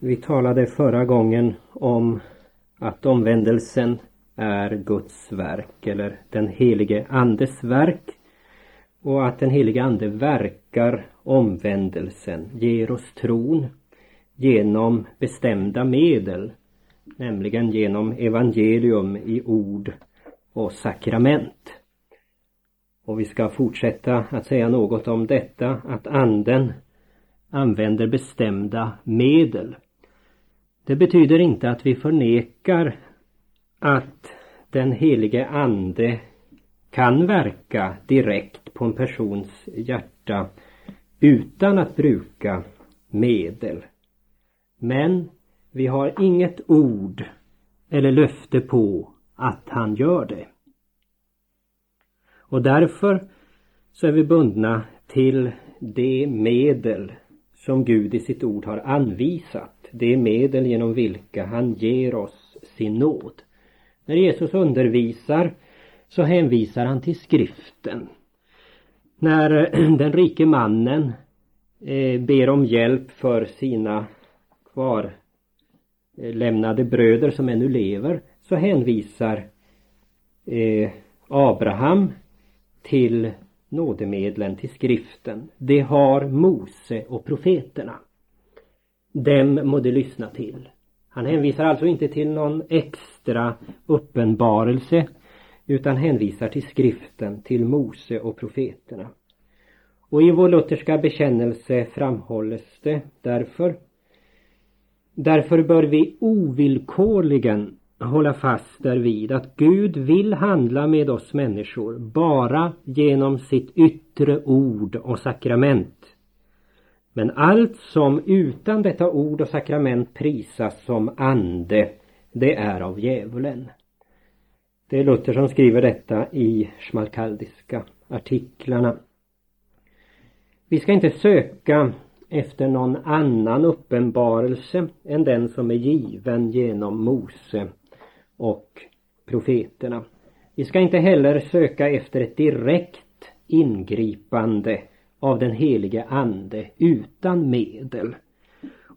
Vi talade förra gången om att omvändelsen är Guds verk eller den helige Andes verk och att den helige Ande verkar omvändelsen, ger oss tron genom bestämda medel, nämligen genom evangelium i ord och sakrament. Och vi ska fortsätta att säga något om detta, att anden använder bestämda medel. Det betyder inte att vi förnekar att den helige ande kan verka direkt på en persons hjärta utan att bruka medel. Men vi har inget ord eller löfte på att han gör det. Och därför så är vi bundna till de medel som Gud i sitt ord har anvisat. De medel genom vilka han ger oss sin nåd. När Jesus undervisar så hänvisar han till skriften. När eh, den rike mannen eh, ber om hjälp för sina kvarlämnade eh, bröder som ännu lever så hänvisar Abraham till nådemedlen, till skriften. Det har Mose och profeterna. Dem må de lyssna till. Han hänvisar alltså inte till någon extra uppenbarelse utan hänvisar till skriften, till Mose och profeterna. Och i vår lutherska bekännelse framhålles det därför Därför bör vi ovillkorligen hålla fast därvid att Gud vill handla med oss människor bara genom sitt yttre ord och sakrament. Men allt som utan detta ord och sakrament prisas som ande, det är av djävulen. Det är Luther som skriver detta i schmalkaldiska artiklarna. Vi ska inte söka efter någon annan uppenbarelse än den som är given genom Mose och profeterna. Vi ska inte heller söka efter ett direkt ingripande av den helige Ande utan medel.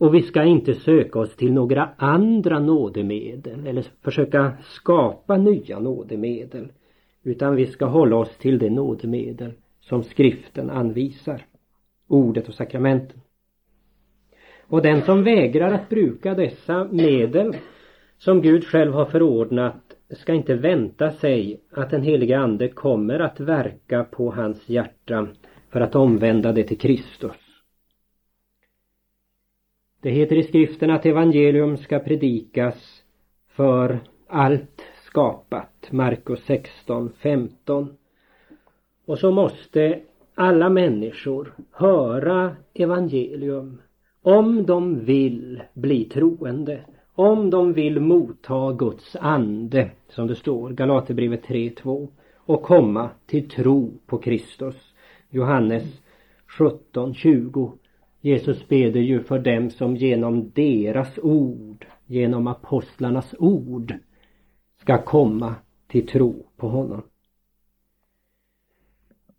Och vi ska inte söka oss till några andra nådemedel eller försöka skapa nya nådemedel. Utan vi ska hålla oss till det nådemedel som skriften anvisar. Ordet och sakramenten. Och den som vägrar att bruka dessa medel som Gud själv har förordnat ska inte vänta sig att den helige Ande kommer att verka på hans hjärta för att omvända det till Kristus. Det heter i skriften att evangelium ska predikas för allt skapat, Markus 16, 15. Och så måste alla människor höra evangelium om de vill bli troende om de vill motta Guds ande, som det står, Galaterbrevet 3.2, och komma till tro på Kristus. Johannes 17.20. Jesus beder ju för dem som genom deras ord, genom apostlarnas ord, ska komma till tro på honom.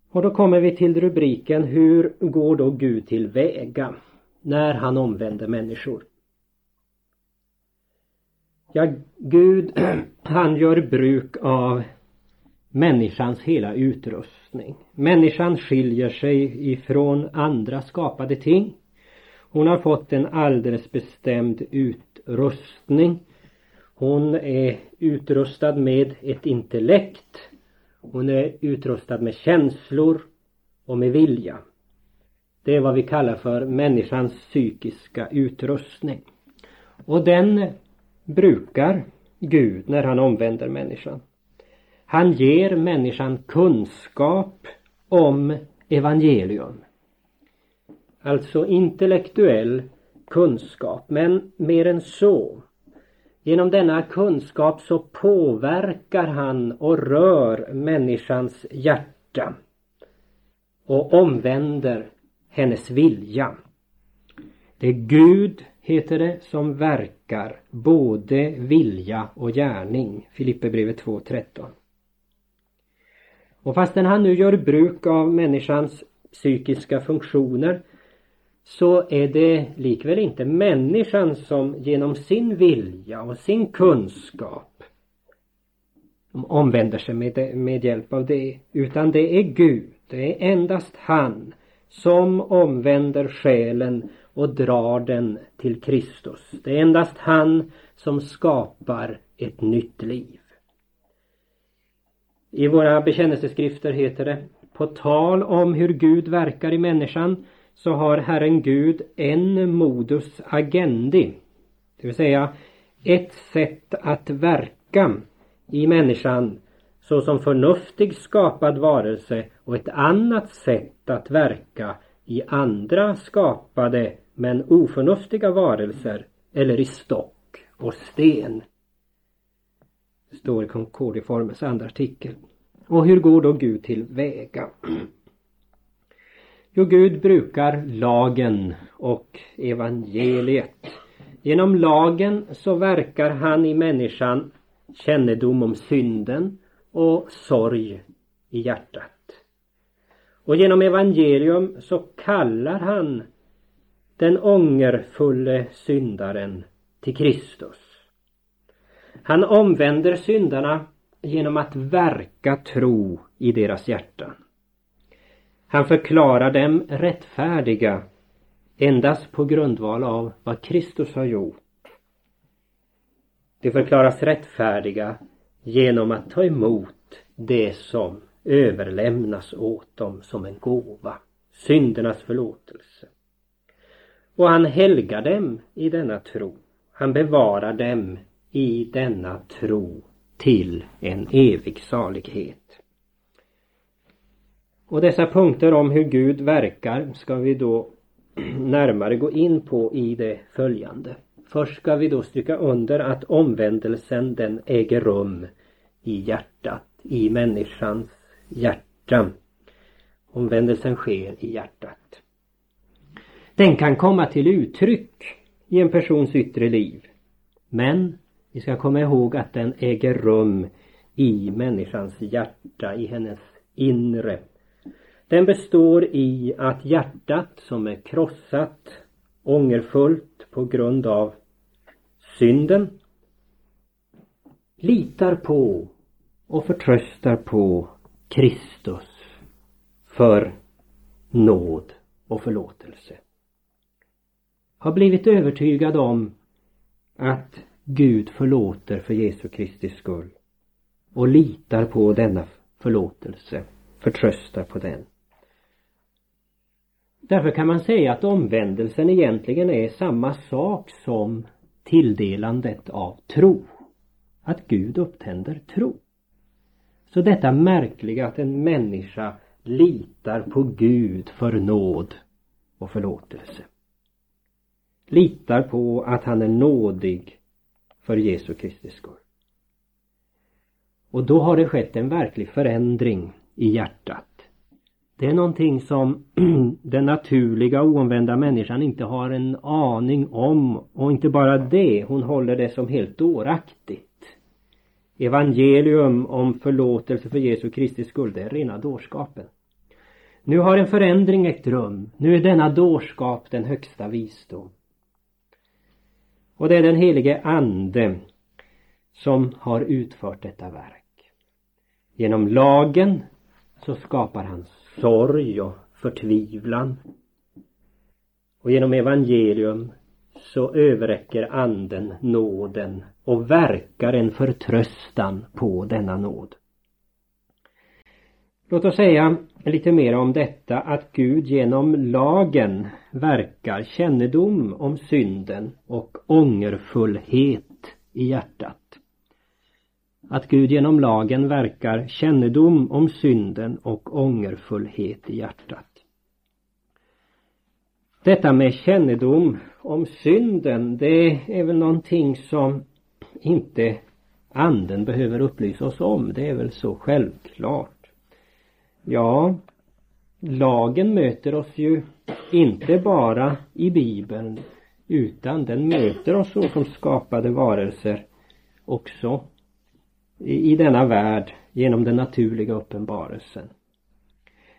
Och då kommer vi till rubriken Hur går då Gud till väga när han omvänder människor? Ja, Gud han gör bruk av människans hela utrustning. Människan skiljer sig ifrån andra skapade ting. Hon har fått en alldeles bestämd utrustning. Hon är utrustad med ett intellekt. Hon är utrustad med känslor och med vilja. Det är vad vi kallar för människans psykiska utrustning. Och den brukar Gud när han omvänder människan. Han ger människan kunskap om evangelium. Alltså intellektuell kunskap, men mer än så. Genom denna kunskap så påverkar han och rör människans hjärta och omvänder hennes vilja. Det är Gud heter det som verkar både vilja och gärning. Filipperbrevet 2.13. Och fastän han nu gör bruk av människans psykiska funktioner så är det likväl inte människan som genom sin vilja och sin kunskap omvänder sig med, med hjälp av det. Utan det är Gud, det är endast han som omvänder själen och drar den till Kristus. Det är endast han som skapar ett nytt liv. I våra bekännelseskrifter heter det På tal om hur Gud verkar i människan så har Herren Gud en modus agendi. Det vill säga ett sätt att verka i människan såsom förnuftig skapad varelse och ett annat sätt att verka i andra skapade men oförnuftiga varelser eller i stock och sten. Det står i Concordiformens andra artikel. Och hur går då Gud till väga? Jo, Gud brukar lagen och evangeliet. Genom lagen så verkar han i människan kännedom om synden och sorg i hjärtat. Och genom evangelium så kallar han den ångerfulle syndaren till Kristus. Han omvänder syndarna genom att verka tro i deras hjärtan. Han förklarar dem rättfärdiga endast på grundval av vad Kristus har gjort. De förklaras rättfärdiga genom att ta emot det som överlämnas åt dem som en gåva, syndernas förlåtelse. Och han helgar dem i denna tro. Han bevarar dem i denna tro till en evig salighet. Och dessa punkter om hur Gud verkar ska vi då närmare gå in på i det följande. Först ska vi då stryka under att omvändelsen den äger rum i hjärtat, i människans hjärta. Omvändelsen sker i hjärtat. Den kan komma till uttryck i en persons yttre liv. Men vi ska komma ihåg att den äger rum i människans hjärta, i hennes inre. Den består i att hjärtat som är krossat, ångerfullt på grund av synden litar på och förtröstar på Kristus för nåd och förlåtelse. Har blivit övertygad om att Gud förlåter för Jesu Kristi skull och litar på denna förlåtelse, förtröstar på den. Därför kan man säga att omvändelsen egentligen är samma sak som tilldelandet av tro. Att Gud upptänder tro. Så detta märkliga att en människa litar på Gud för nåd och förlåtelse. Litar på att han är nådig för Jesu Kristi skull. Och då har det skett en verklig förändring i hjärtat. Det är någonting som den naturliga oomvända människan inte har en aning om och inte bara det, hon håller det som helt dåraktigt. Evangelium om förlåtelse för Jesu Kristi skull, det är rena dårskapen. Nu har en förändring ägt rum. Nu är denna dårskap den högsta visdom. Och det är den helige Ande som har utfört detta verk. Genom lagen så skapar han sorg och förtvivlan. Och genom evangelium så överräcker anden nåden och verkar en förtröstan på denna nåd. Låt oss säga lite mer om detta att Gud genom lagen verkar kännedom om synden och ångerfullhet i hjärtat. Att Gud genom lagen verkar kännedom om synden och ångerfullhet i hjärtat. Detta med kännedom om synden, det är väl någonting som inte anden behöver upplysa oss om. Det är väl så självklart. Ja, lagen möter oss ju inte bara i bibeln utan den möter oss så som skapade varelser också i denna värld genom den naturliga uppenbarelsen.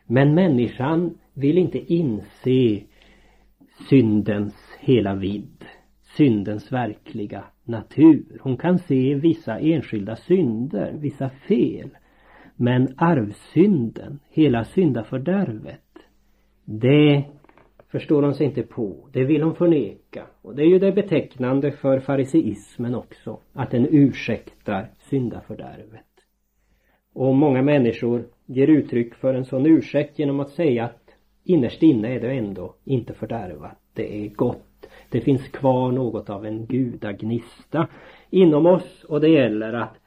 Men människan vill inte inse syndens hela vidd, syndens verkliga natur. Hon kan se vissa enskilda synder, vissa fel. Men arvsynden, hela syndafördärvet, det förstår hon sig inte på. Det vill hon förneka. Och det är ju det betecknande för fariseismen också. Att den ursäktar syndafördärvet. Och många människor ger uttryck för en sån ursäkt genom att säga att innerst inne är det ändå inte fördärvat. Det är gott. Det finns kvar något av en gudagnista inom oss och det gäller att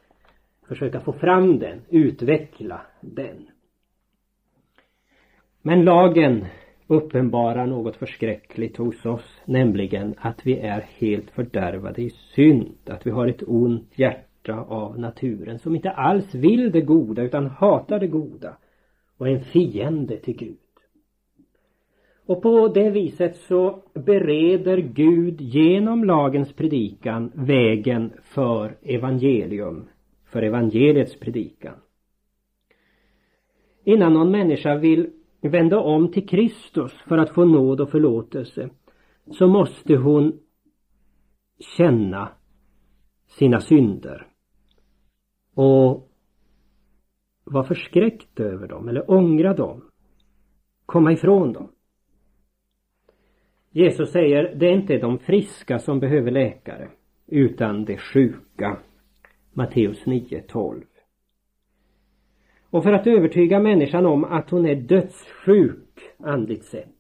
försöka få fram den, utveckla den. Men lagen uppenbarar något förskräckligt hos oss, nämligen att vi är helt fördärvade i synd, att vi har ett ont hjärta av naturen som inte alls vill det goda utan hatar det goda och är en fiende till Gud. Och på det viset så bereder Gud genom lagens predikan vägen för evangelium, för evangeliets predikan. Innan någon människa vill vända om till Kristus för att få nåd och förlåtelse så måste hon känna sina synder och vara förskräckt över dem eller ångra dem. Komma ifrån dem. Jesus säger, det är inte de friska som behöver läkare utan de sjuka. Matteus 9.12. Och för att övertyga människan om att hon är dödssjuk andligt sett,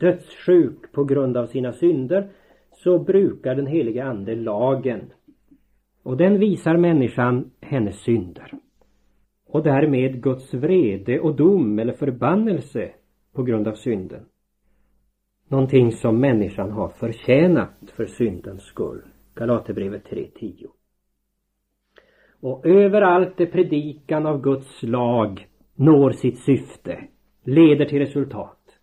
dödssjuk på grund av sina synder, så brukar den helige Ande lagen. Och den visar människan hennes synder. Och därmed Guds vrede och dom eller förbannelse på grund av synden. Någonting som människan har förtjänat för syndens skull. Galaterbrevet 3.10. Och överallt där predikan av Guds lag når sitt syfte, leder till resultat,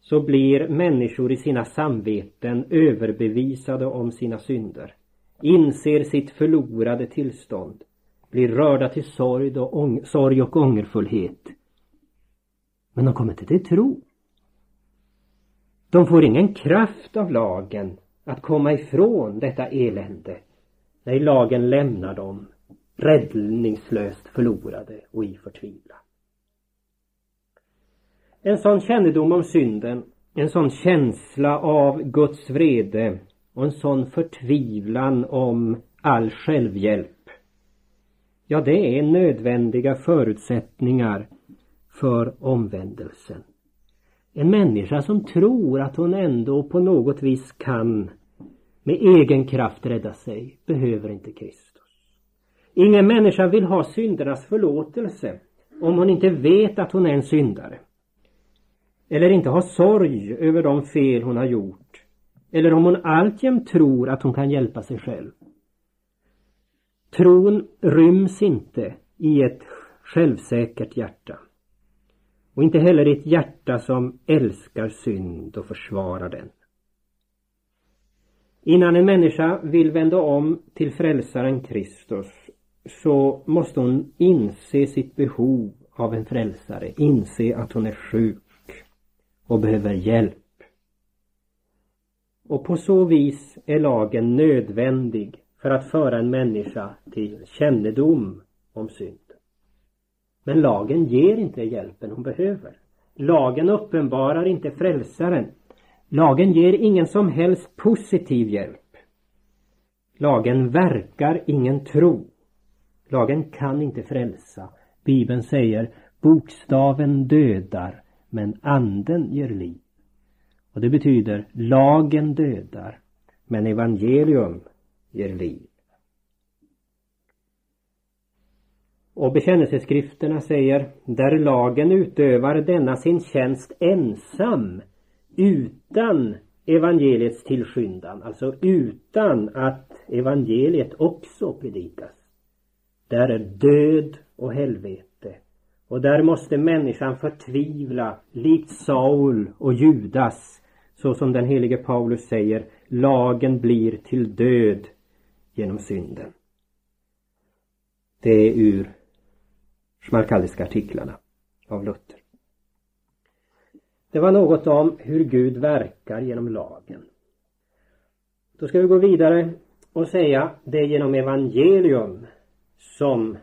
så blir människor i sina samveten överbevisade om sina synder, inser sitt förlorade tillstånd, blir rörda till sorg och, sorg och ångerfullhet. Men de kommer inte till tro. De får ingen kraft av lagen att komma ifrån detta elände. Nej, lagen lämnar dem räddningslöst förlorade och i förtvivlan. En sån kännedom om synden, en sån känsla av Guds vrede och en sån förtvivlan om all självhjälp. Ja, det är nödvändiga förutsättningar för omvändelsen. En människa som tror att hon ändå på något vis kan med egen kraft rädda sig behöver inte Kristus. Ingen människa vill ha syndernas förlåtelse om hon inte vet att hon är en syndare. Eller inte har sorg över de fel hon har gjort. Eller om hon alltjämt tror att hon kan hjälpa sig själv. Tron ryms inte i ett självsäkert hjärta. Och inte heller i ett hjärta som älskar synd och försvarar den. Innan en människa vill vända om till frälsaren Kristus så måste hon inse sitt behov av en frälsare, inse att hon är sjuk och behöver hjälp. Och på så vis är lagen nödvändig för att föra en människa till kännedom om synd. Men lagen ger inte hjälpen hon behöver. Lagen uppenbarar inte frälsaren. Lagen ger ingen som helst positiv hjälp. Lagen verkar ingen tro. Lagen kan inte frälsa. Bibeln säger bokstaven dödar men anden ger liv. Och det betyder lagen dödar men evangelium ger liv. Och bekännelseskrifterna säger, där lagen utövar denna sin tjänst ensam, utan evangeliets tillskyndan, alltså utan att evangeliet också predikas. Där är död och helvete. Och där måste människan förtvivla, likt Saul och Judas, så som den helige Paulus säger, lagen blir till död genom synden. Det är ur Schmalkaldiska artiklarna av Luther. Det var något om hur Gud verkar genom lagen. Då ska vi gå vidare och säga det är genom evangelium som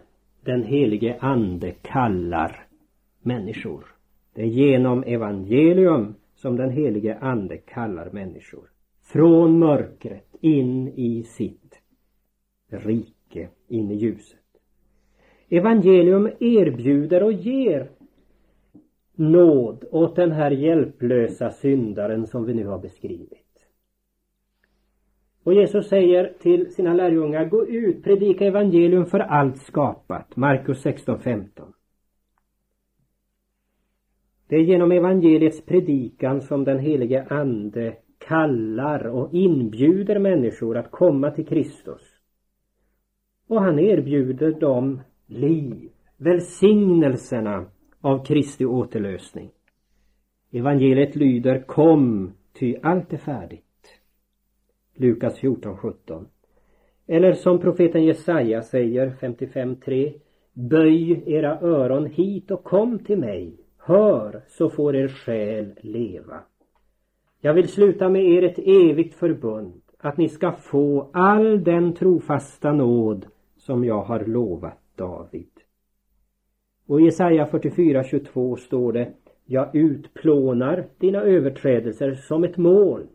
den helige ande kallar människor. Det är genom evangelium som den helige ande kallar människor. Från mörkret in i sitt rike, in i ljuset. Evangelium erbjuder och ger nåd åt den här hjälplösa syndaren som vi nu har beskrivit. Och Jesus säger till sina lärjungar, gå ut, predika evangelium för allt skapat. Markus 16.15. Det är genom evangeliets predikan som den helige Ande kallar och inbjuder människor att komma till Kristus. Och han erbjuder dem liv, välsignelserna av Kristi återlösning. Evangeliet lyder Kom, ty allt är färdigt. Lukas 14.17. Eller som profeten Jesaja säger 55.3 Böj era öron hit och kom till mig. Hör, så får er själ leva. Jag vill sluta med er ett evigt förbund, att ni ska få all den trofasta nåd som jag har lovat David. Och i Jesaja 44.22 står det Jag utplånar dina överträdelser som ett moln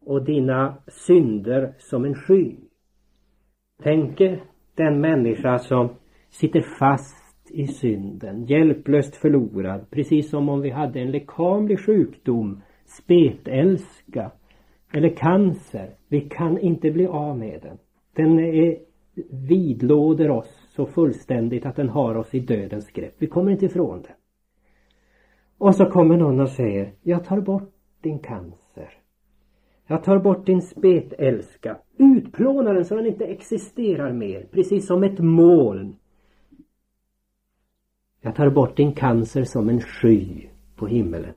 och dina synder som en sky. Tänk er den människa som sitter fast i synden, hjälplöst förlorad, precis som om vi hade en lekamlig sjukdom, spetälska eller cancer. Vi kan inte bli av med den. Den är, vidlåder oss så fullständigt att den har oss i dödens grepp. Vi kommer inte ifrån det. Och så kommer någon och säger, jag tar bort din cancer. Jag tar bort din spetälska, utplånar den så den inte existerar mer, precis som ett moln. Jag tar bort din cancer som en sky på himmelen.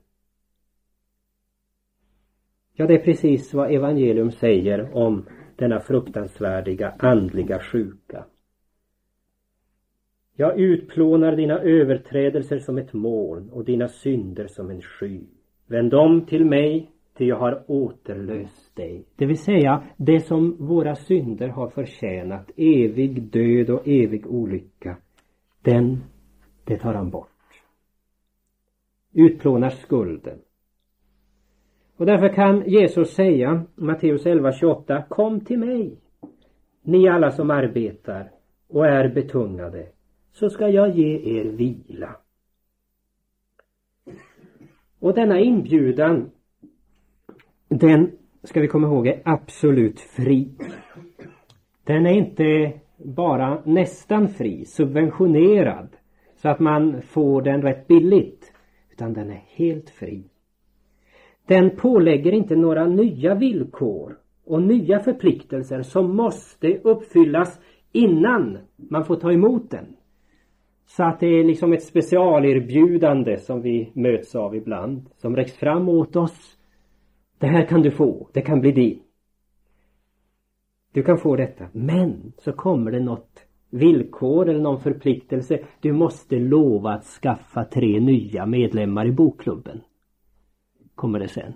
Ja, det är precis vad evangelium säger om denna fruktansvärdiga andliga sjuka. Jag utplånar dina överträdelser som ett moln och dina synder som en sky. Vänd om till mig Ty jag har återlöst dig. Det vill säga, det som våra synder har förtjänat, evig död och evig olycka, den, det tar han bort. Utplånar skulden. Och därför kan Jesus säga, Matteus 11.28, Kom till mig, ni alla som arbetar och är betungade, så ska jag ge er vila. Och denna inbjudan den ska vi komma ihåg är absolut fri. Den är inte bara nästan fri, subventionerad så att man får den rätt billigt. Utan den är helt fri. Den pålägger inte några nya villkor och nya förpliktelser som måste uppfyllas innan man får ta emot den. Så att det är liksom ett specialerbjudande som vi möts av ibland, som räcks fram åt oss det här kan du få, det kan bli din. Du kan få detta, men så kommer det något villkor eller någon förpliktelse. Du måste lova att skaffa tre nya medlemmar i bokklubben. Kommer det sen.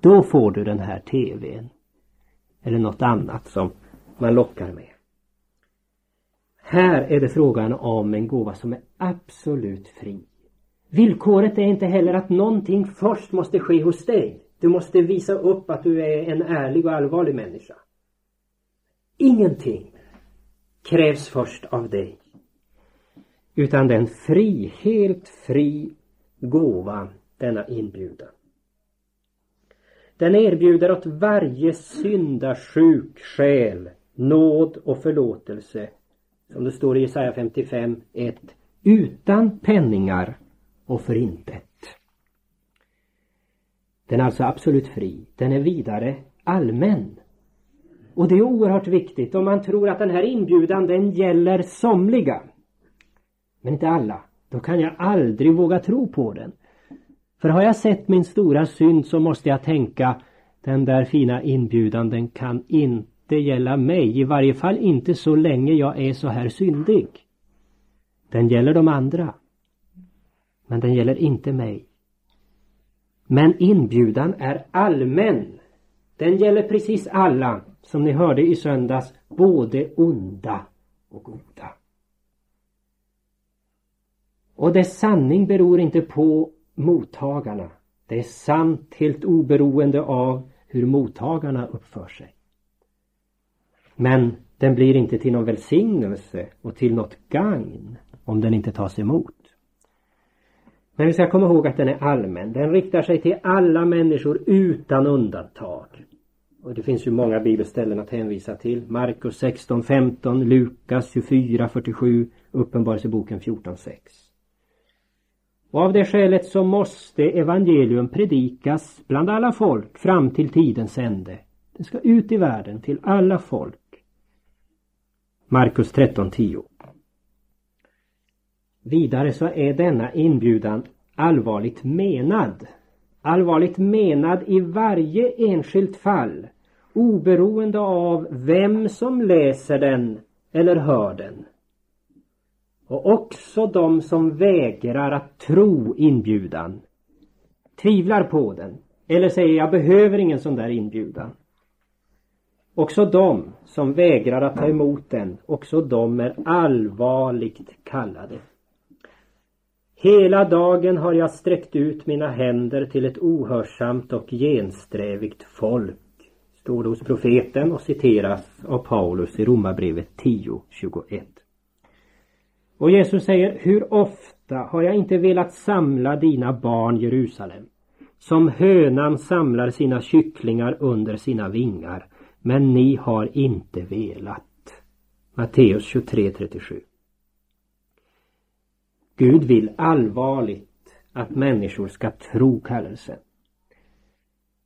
Då får du den här TVn. Eller något annat som man lockar med. Här är det frågan om en gåva som är absolut fri. Villkoret är inte heller att någonting först måste ske hos dig. Du måste visa upp att du är en ärlig och allvarlig människa. Ingenting krävs först av dig. Utan den fri, helt fri gåva, denna inbjudan. Den erbjuder åt varje syndasjuk själ nåd och förlåtelse, som det står i Jesaja 55, 1, utan penningar och för intet. Den är alltså absolut fri. Den är vidare allmän. Och det är oerhört viktigt om man tror att den här inbjudan den gäller somliga. Men inte alla. Då kan jag aldrig våga tro på den. För har jag sett min stora synd så måste jag tänka den där fina inbjudan den kan inte inte gälla mig. I varje fall inte så länge jag är så här syndig. Den gäller de andra. Men den gäller inte mig. Men inbjudan är allmän. Den gäller precis alla, som ni hörde i söndags, både onda och goda. Och dess sanning beror inte på mottagarna. Det är sant helt oberoende av hur mottagarna uppför sig. Men den blir inte till någon välsignelse och till något gagn om den inte tas emot. Men vi ska komma ihåg att den är allmän. Den riktar sig till alla människor utan undantag. Och det finns ju många bibelställen att hänvisa till. Markus 16, 15, Lukas 24, 47, Uppenbarelseboken 14, 6. Och av det skälet så måste evangelium predikas bland alla folk fram till tidens ände. Det ska ut i världen till alla folk. Markus 13.10 Vidare så är denna inbjudan allvarligt menad. Allvarligt menad i varje enskilt fall oberoende av vem som läser den eller hör den. Och också de som vägrar att tro inbjudan, tvivlar på den eller säger jag behöver ingen sån där inbjudan. Också de som vägrar att ta emot den, också de är allvarligt kallade. Hela dagen har jag sträckt ut mina händer till ett ohörsamt och gensträvigt folk. Står det hos profeten och citeras av Paulus i Romarbrevet 10.21. Och Jesus säger, hur ofta har jag inte velat samla dina barn Jerusalem, som hönan samlar sina kycklingar under sina vingar, men ni har inte velat. Matteus 23.37 Gud vill allvarligt att människor ska tro kallelsen.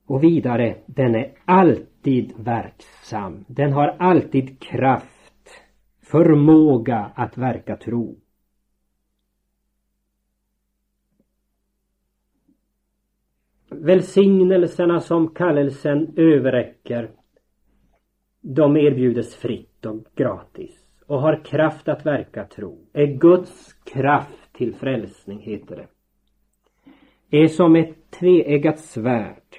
Och vidare, den är alltid verksam. Den har alltid kraft, förmåga att verka tro. Välsignelserna som kallelsen överräcker de erbjudes fritt och gratis och har kraft att verka tro. Är Guds kraft till frälsning, heter det. Är som ett tveeggat svärd.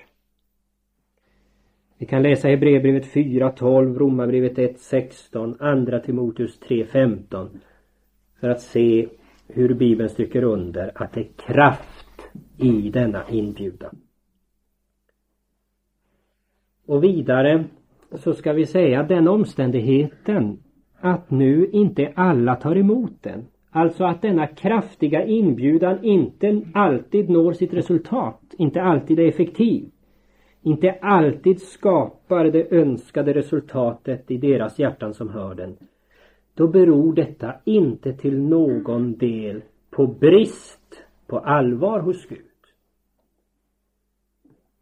Vi kan läsa Hebreerbrevet 4.12, Romarbrevet 1.16, Andra Timoteus 3.15 för att se hur Bibeln stryker under att det är kraft i denna inbjudan. Och vidare så ska vi säga den omständigheten att nu inte alla tar emot den. Alltså att denna kraftiga inbjudan inte alltid når sitt resultat, inte alltid är effektiv. Inte alltid skapar det önskade resultatet i deras hjärtan som hör den. Då beror detta inte till någon del på brist på allvar hos Gud.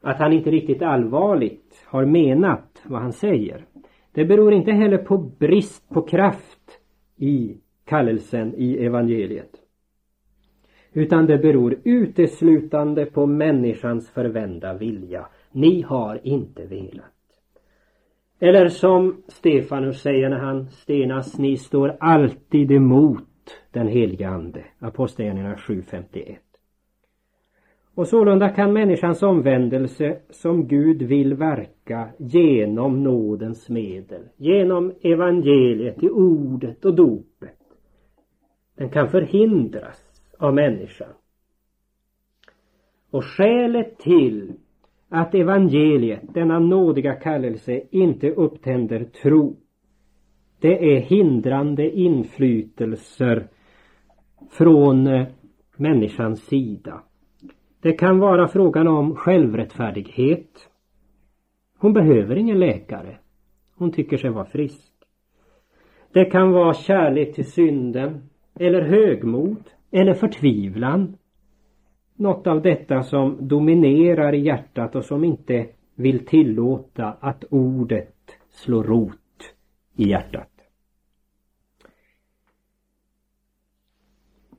Att han inte riktigt allvarligt har menat vad han säger. Det beror inte heller på brist på kraft i kallelsen i evangeliet. Utan det beror uteslutande på människans förvända vilja. Ni har inte velat. Eller som Stefanus säger när han stenas, ni står alltid emot den helige Ande. Apostlagärningarna 7.51. Och sålunda kan människans omvändelse som Gud vill verka genom nådens medel, genom evangeliet, i ordet och dopet. Den kan förhindras av människan. Och skälet till att evangeliet, denna nådiga kallelse, inte upptänder tro, det är hindrande inflytelser från eh, människans sida. Det kan vara frågan om självrättfärdighet. Hon behöver ingen läkare. Hon tycker sig vara frisk. Det kan vara kärlek till synden eller högmod eller förtvivlan. Något av detta som dominerar i hjärtat och som inte vill tillåta att ordet slår rot i hjärtat.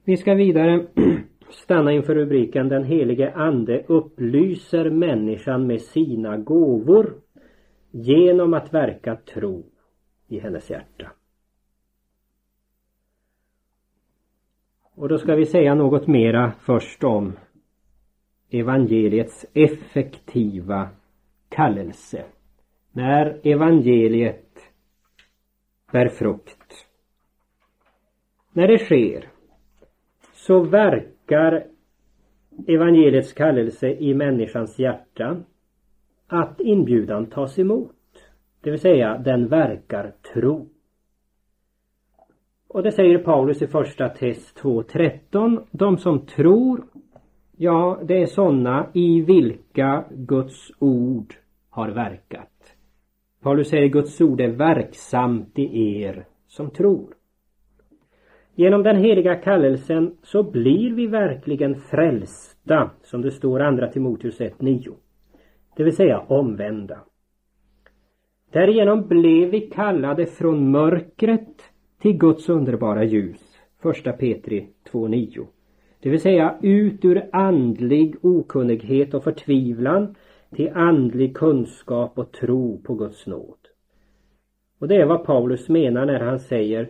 Vi ska vidare stanna inför rubriken Den helige ande upplyser människan med sina gåvor genom att verka tro i hennes hjärta. Och då ska vi säga något mera först om evangeliets effektiva kallelse. När evangeliet bär frukt. När det sker så verkar evangeliets kallelse i människans hjärta att inbjudan tas emot. Det vill säga den verkar tro. Och det säger Paulus i första test 2.13. De som tror, ja det är sådana i vilka Guds ord har verkat. Paulus säger Guds ord är verksamt i er som tror. Genom den heliga kallelsen så blir vi verkligen frälsta, som det står andra Timoteus 1.9. Det vill säga omvända. Därigenom blev vi kallade från mörkret till Guds underbara ljus. 1 Petri 2.9. Det vill säga ut ur andlig okunnighet och förtvivlan till andlig kunskap och tro på Guds nåd. Och det är vad Paulus menar när han säger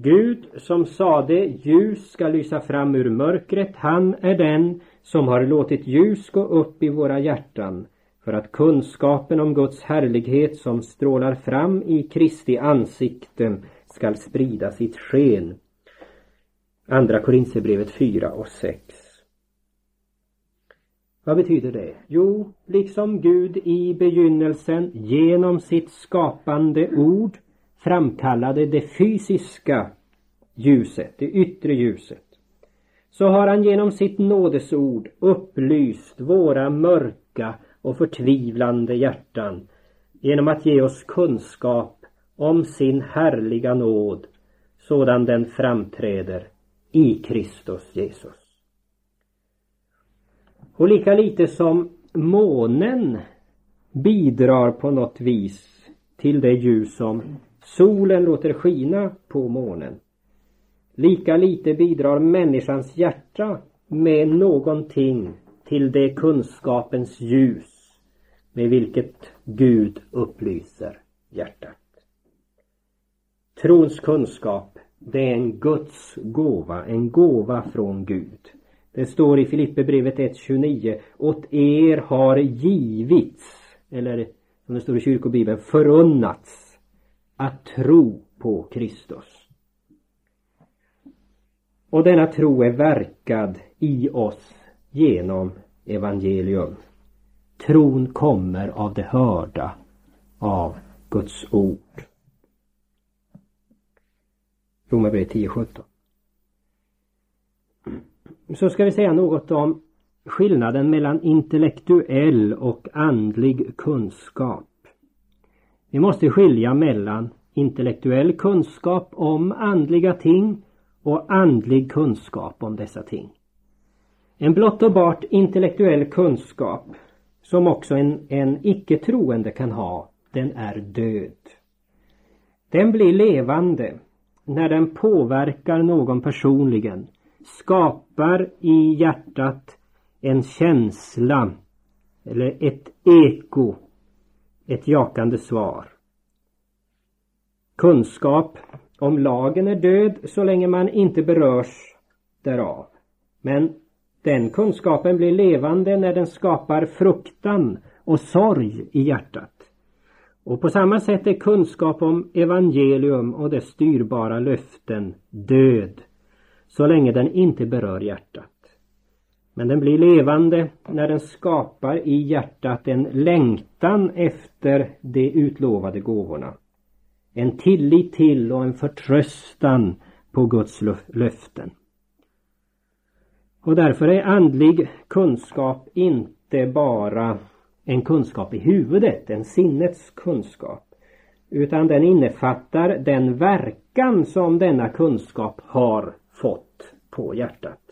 Gud som sade ljus ska lysa fram ur mörkret, han är den som har låtit ljus gå upp i våra hjärtan för att kunskapen om Guds härlighet som strålar fram i Kristi ansikte skall sprida sitt sken. Andra Korinthierbrevet 4 och 6. Vad betyder det? Jo, liksom Gud i begynnelsen genom sitt skapande ord framkallade det fysiska ljuset, det yttre ljuset, så har han genom sitt nådesord upplyst våra mörka och förtvivlande hjärtan genom att ge oss kunskap om sin härliga nåd sådan den framträder i Kristus Jesus. Och lika lite som månen bidrar på något vis till det ljus som solen låter skina på månen. Lika lite bidrar människans hjärta med någonting till det kunskapens ljus med vilket Gud upplyser hjärtat. Trons kunskap, det är en Guds gåva, en gåva från Gud. Det står i Filipperbrevet 1.29 Åt er har givits, eller som det står i kyrkobibeln, förunnats att tro på Kristus. Och denna tro är verkad i oss genom evangelium. Tron kommer av det hörda, av Guds ord. Romarbrevet 10.17. Så ska vi säga något om skillnaden mellan intellektuell och andlig kunskap. Vi måste skilja mellan intellektuell kunskap om andliga ting och andlig kunskap om dessa ting. En blott och bart intellektuell kunskap som också en, en icke troende kan ha, den är död. Den blir levande när den påverkar någon personligen, skapar i hjärtat en känsla eller ett eko, ett jakande svar. Kunskap om lagen är död så länge man inte berörs därav. Men den kunskapen blir levande när den skapar fruktan och sorg i hjärtat. Och på samma sätt är kunskap om evangelium och dess styrbara löften död så länge den inte berör hjärtat. Men den blir levande när den skapar i hjärtat en längtan efter de utlovade gåvorna. En tillit till och en förtröstan på Guds löften. Och därför är andlig kunskap inte bara en kunskap i huvudet, en sinnets kunskap. Utan den innefattar den verkan som denna kunskap har fått på hjärtat.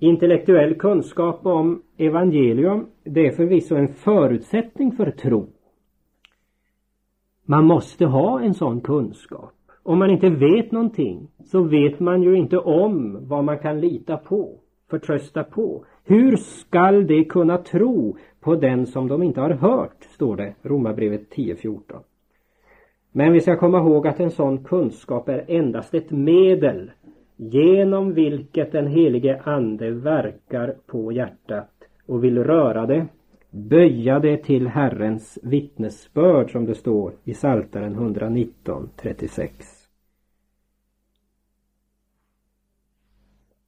Intellektuell kunskap om evangelium, det är förvisso en förutsättning för tro. Man måste ha en sån kunskap. Om man inte vet någonting så vet man ju inte om vad man kan lita på, förtrösta på. Hur skall de kunna tro på den som de inte har hört, står det, Romarbrevet 10.14. Men vi ska komma ihåg att en sån kunskap är endast ett medel genom vilket den helige Ande verkar på hjärtat och vill röra det, böja det till Herrens vittnesbörd som det står i Psaltaren 119, 36.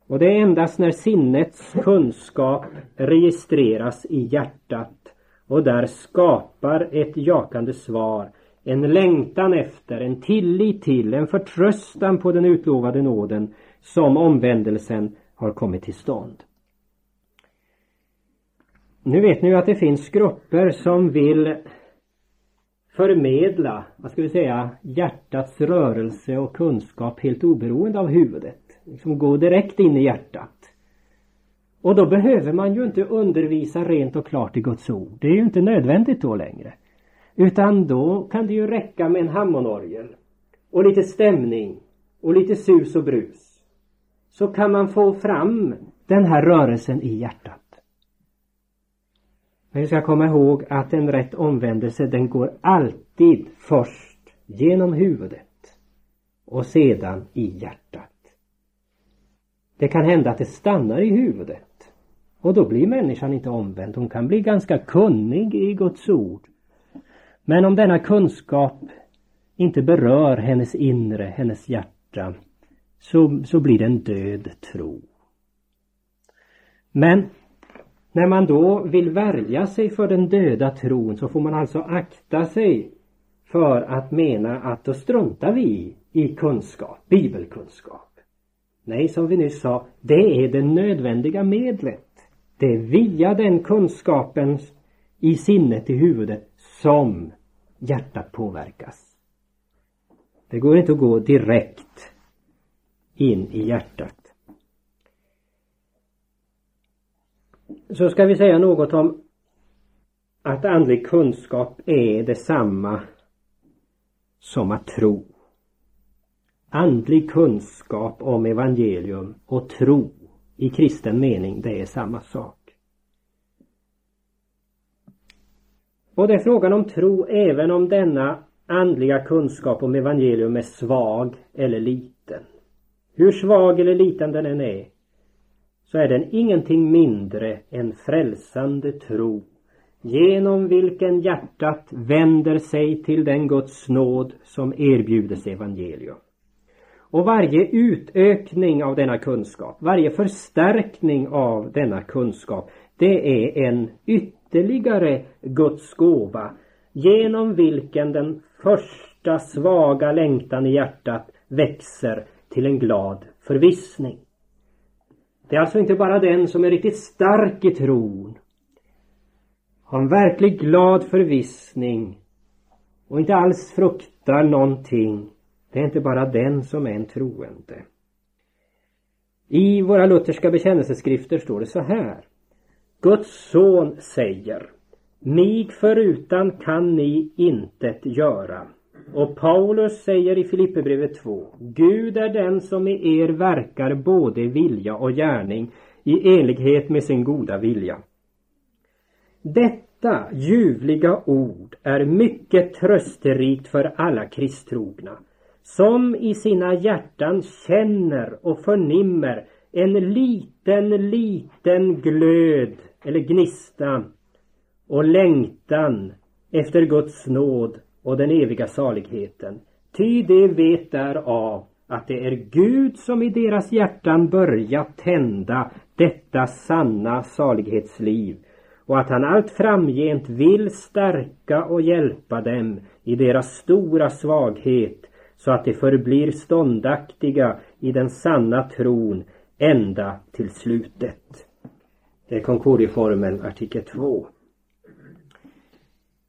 Och det är endast när sinnets kunskap registreras i hjärtat och där skapar ett jakande svar, en längtan efter, en tillit till, en förtröstan på den utlovade nåden som omvändelsen har kommit till stånd. Nu vet ni ju att det finns grupper som vill förmedla, vad ska vi säga, hjärtats rörelse och kunskap helt oberoende av huvudet liksom gå direkt in i hjärtat. Och då behöver man ju inte undervisa rent och klart i Guds ord. Det är ju inte nödvändigt då längre. Utan då kan det ju räcka med en hammonorgel och lite stämning och lite sus och brus. Så kan man få fram den här rörelsen i hjärtat. Men vi ska komma ihåg att en rätt omvändelse den går alltid först genom huvudet och sedan i hjärtat. Det kan hända att det stannar i huvudet. Och då blir människan inte omvänd. Hon kan bli ganska kunnig i Guds ord. Men om denna kunskap inte berör hennes inre, hennes hjärta, så, så blir det en död tro. Men när man då vill värja sig för den döda tron så får man alltså akta sig för att mena att då struntar vi i kunskap, bibelkunskap. Nej, som vi nyss sa, det är det nödvändiga medlet. Det är via den kunskapen i sinnet, i huvudet, som hjärtat påverkas. Det går inte att gå direkt in i hjärtat. Så ska vi säga något om att andlig kunskap är detsamma som att tro. Andlig kunskap om evangelium och tro i kristen mening, det är samma sak. Och det är frågan om tro även om denna andliga kunskap om evangelium är svag eller liten. Hur svag eller liten den än är så är den ingenting mindre än frälsande tro genom vilken hjärtat vänder sig till den Guds nåd som erbjudes evangelium. Och varje utökning av denna kunskap, varje förstärkning av denna kunskap, det är en ytterligare Guds gåva genom vilken den första svaga längtan i hjärtat växer till en glad förvissning. Det är alltså inte bara den som är riktigt stark i tron, har en verkligt glad förvissning och inte alls fruktar någonting det är inte bara den som är en troende. I våra lutherska bekännelseskrifter står det så här. Guds son säger Mig förutan kan ni intet göra. Och Paulus säger i Filipperbrevet 2 Gud är den som i er verkar både vilja och gärning i enlighet med sin goda vilja. Detta ljuvliga ord är mycket trösterikt för alla kristtrogna som i sina hjärtan känner och förnimmer en liten, liten glöd eller gnista och längtan efter Guds nåd och den eviga saligheten. Ty de vet därav att det är Gud som i deras hjärtan börjat tända detta sanna salighetsliv och att han allt framgent vill stärka och hjälpa dem i deras stora svaghet så att de förblir ståndaktiga i den sanna tron ända till slutet. Det är Concordieformeln artikel 2.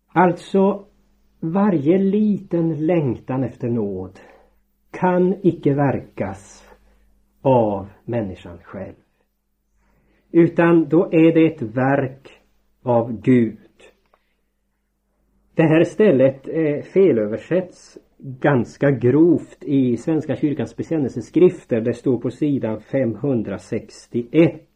Alltså, varje liten längtan efter nåd kan icke verkas av människan själv. Utan då är det ett verk av Gud. Det här stället eh, felöversätts ganska grovt i Svenska kyrkans bekännelseskrifter. Det står på sidan 561.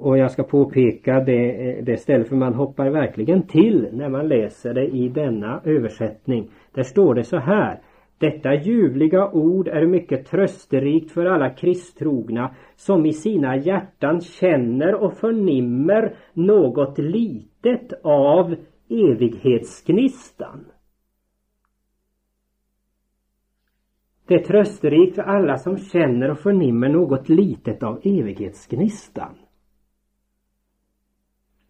Och jag ska påpeka det, det ställe för man hoppar verkligen till när man läser det i denna översättning. Där står det så här. Detta ljuvliga ord är mycket trösterikt för alla kristtrogna som i sina hjärtan känner och förnimmer något litet av evighetsgnistan. Det är trösterikt för alla som känner och förnimmer något litet av evighetsgnistan.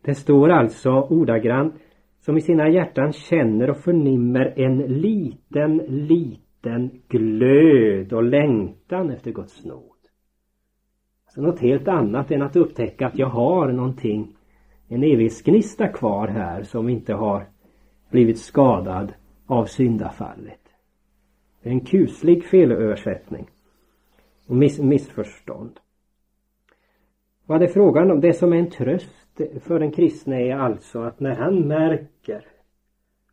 Det står alltså ordagrant som i sina hjärtan känner och förnimmer en liten, liten glöd och längtan efter Guds nåd. Alltså något helt annat än att upptäcka att jag har någonting, en evighetsgnista kvar här som inte har blivit skadad av syndafallet. Det är en kuslig felöversättning och miss missförstånd. Vad det är frågan om, det som är en tröst för den kristne är alltså att när han märker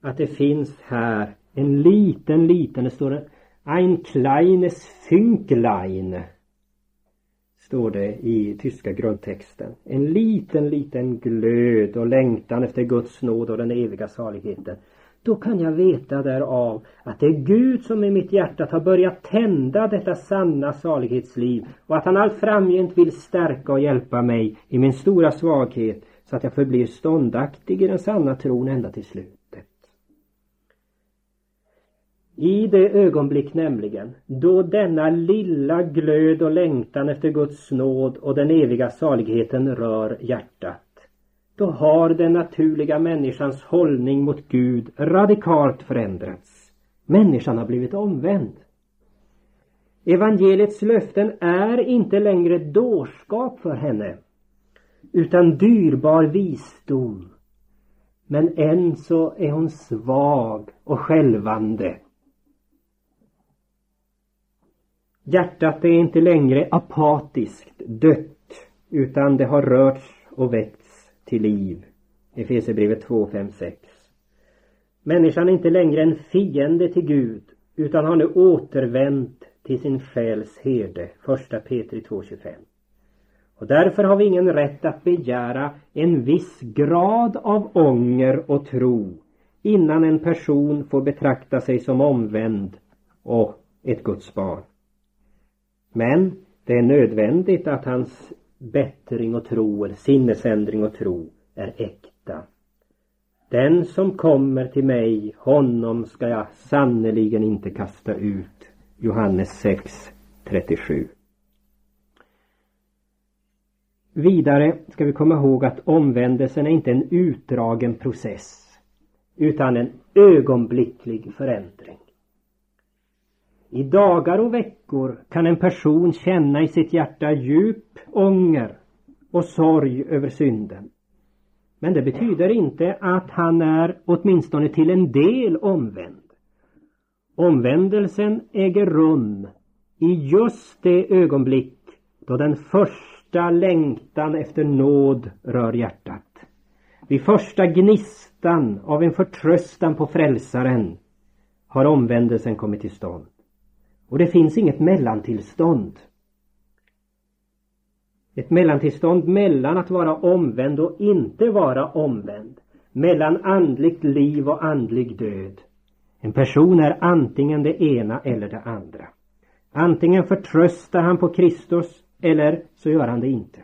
att det finns här en liten, liten, det står det Ein kleines Fünklein står det i tyska grundtexten. En liten, liten glöd och längtan efter Guds nåd och den eviga saligheten. Då kan jag veta därav att det är Gud som i mitt hjärta har börjat tända detta sanna salighetsliv och att han allt framgent vill stärka och hjälpa mig i min stora svaghet så att jag förblir ståndaktig i den sanna tron ända till slutet. I det ögonblick nämligen då denna lilla glöd och längtan efter Guds nåd och den eviga saligheten rör hjärtat då har den naturliga människans hållning mot Gud radikalt förändrats. Människan har blivit omvänd. Evangeliets löften är inte längre dårskap för henne utan dyrbar visdom. Men än så är hon svag och skälvande. Hjärtat är inte längre apatiskt, dött, utan det har rörts och väckts till liv. Efesierbrevet 2, 5, 6. Människan är inte längre en fiende till Gud utan har nu återvänt till sin själs herde. 1 Petri 2.25. Och därför har vi ingen rätt att begära en viss grad av ånger och tro innan en person får betrakta sig som omvänd och ett Guds barn. Men det är nödvändigt att hans bättring och tro eller sinnesändring och tro är äkta. Den som kommer till mig, honom ska jag sannerligen inte kasta ut. Johannes 6, 37. Vidare ska vi komma ihåg att omvändelsen är inte en utdragen process utan en ögonblicklig förändring. I dagar och veckor kan en person känna i sitt hjärta djup ånger och sorg över synden. Men det betyder inte att han är åtminstone till en del omvänd. Omvändelsen äger rum i just det ögonblick då den första längtan efter nåd rör hjärtat. Vid första gnistan av en förtröstan på frälsaren har omvändelsen kommit till stånd. Och det finns inget mellantillstånd. Ett mellantillstånd mellan att vara omvänd och inte vara omvänd. Mellan andligt liv och andlig död. En person är antingen det ena eller det andra. Antingen förtröstar han på Kristus eller så gör han det inte.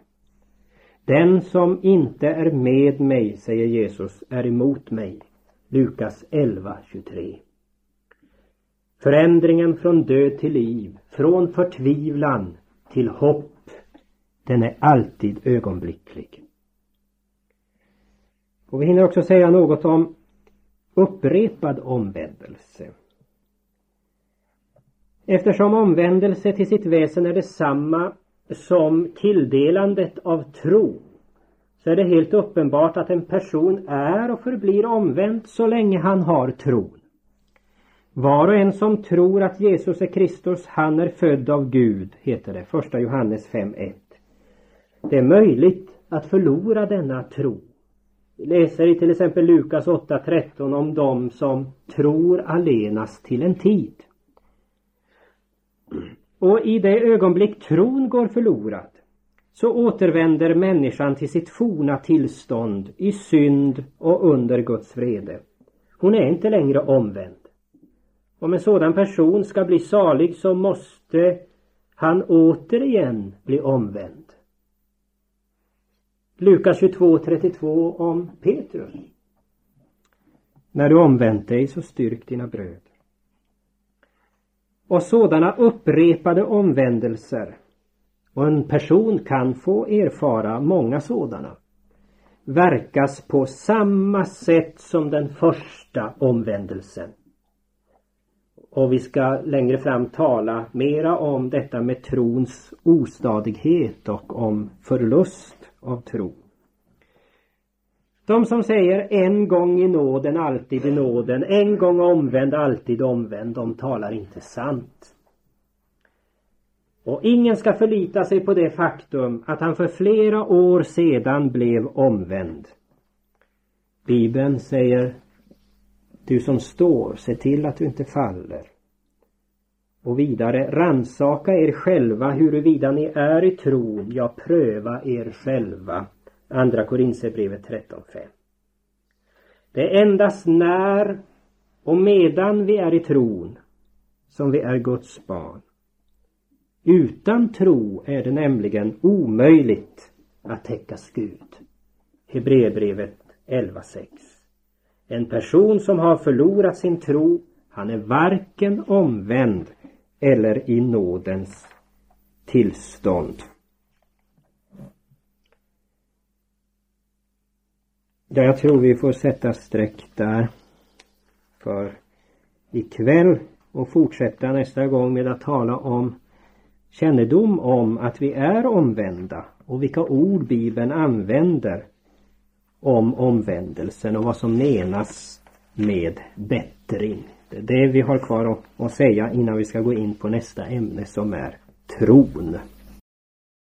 Den som inte är med mig, säger Jesus, är emot mig. Lukas 11, 23. Förändringen från död till liv, från förtvivlan till hopp, den är alltid ögonblicklig. Och vi hinner också säga något om upprepad omvändelse. Eftersom omvändelse till sitt väsen är detsamma som tilldelandet av tro så är det helt uppenbart att en person är och förblir omvänd så länge han har tron. Var och en som tror att Jesus är Kristus, han är född av Gud, heter det, första Johannes 5.1. Det är möjligt att förlora denna tro. Vi läser i till exempel Lukas 8.13 om dem som tror allenast till en tid. Och i det ögonblick tron går förlorad så återvänder människan till sitt forna tillstånd i synd och under Guds vrede. Hon är inte längre omvänd. Om en sådan person ska bli salig så måste han återigen bli omvänd. Lukas 22.32 om Petrus. När du omvänt dig så styrk dina bröder. Och sådana upprepade omvändelser och en person kan få erfara många sådana verkas på samma sätt som den första omvändelsen. Och vi ska längre fram tala mera om detta med trons ostadighet och om förlust av tro. De som säger en gång i nåden, alltid i nåden, en gång omvänd, alltid omvänd, de talar inte sant. Och ingen ska förlita sig på det faktum att han för flera år sedan blev omvänd. Bibeln säger du som står, se till att du inte faller. Och vidare, ransaka er själva huruvida ni är i tron, ja pröva er själva. Andra Korinthierbrevet 13.5. Det är endast när och medan vi är i tron som vi är Guds barn. Utan tro är det nämligen omöjligt att täckas Gud. Hebreerbrevet 11.6. En person som har förlorat sin tro, han är varken omvänd eller i nådens tillstånd. Ja, jag tror vi får sätta streck där för ikväll och fortsätta nästa gång med att tala om kännedom om att vi är omvända och vilka ord Bibeln använder om omvändelsen och vad som menas med bättring. Det är det vi har kvar att, att säga innan vi ska gå in på nästa ämne som är tron.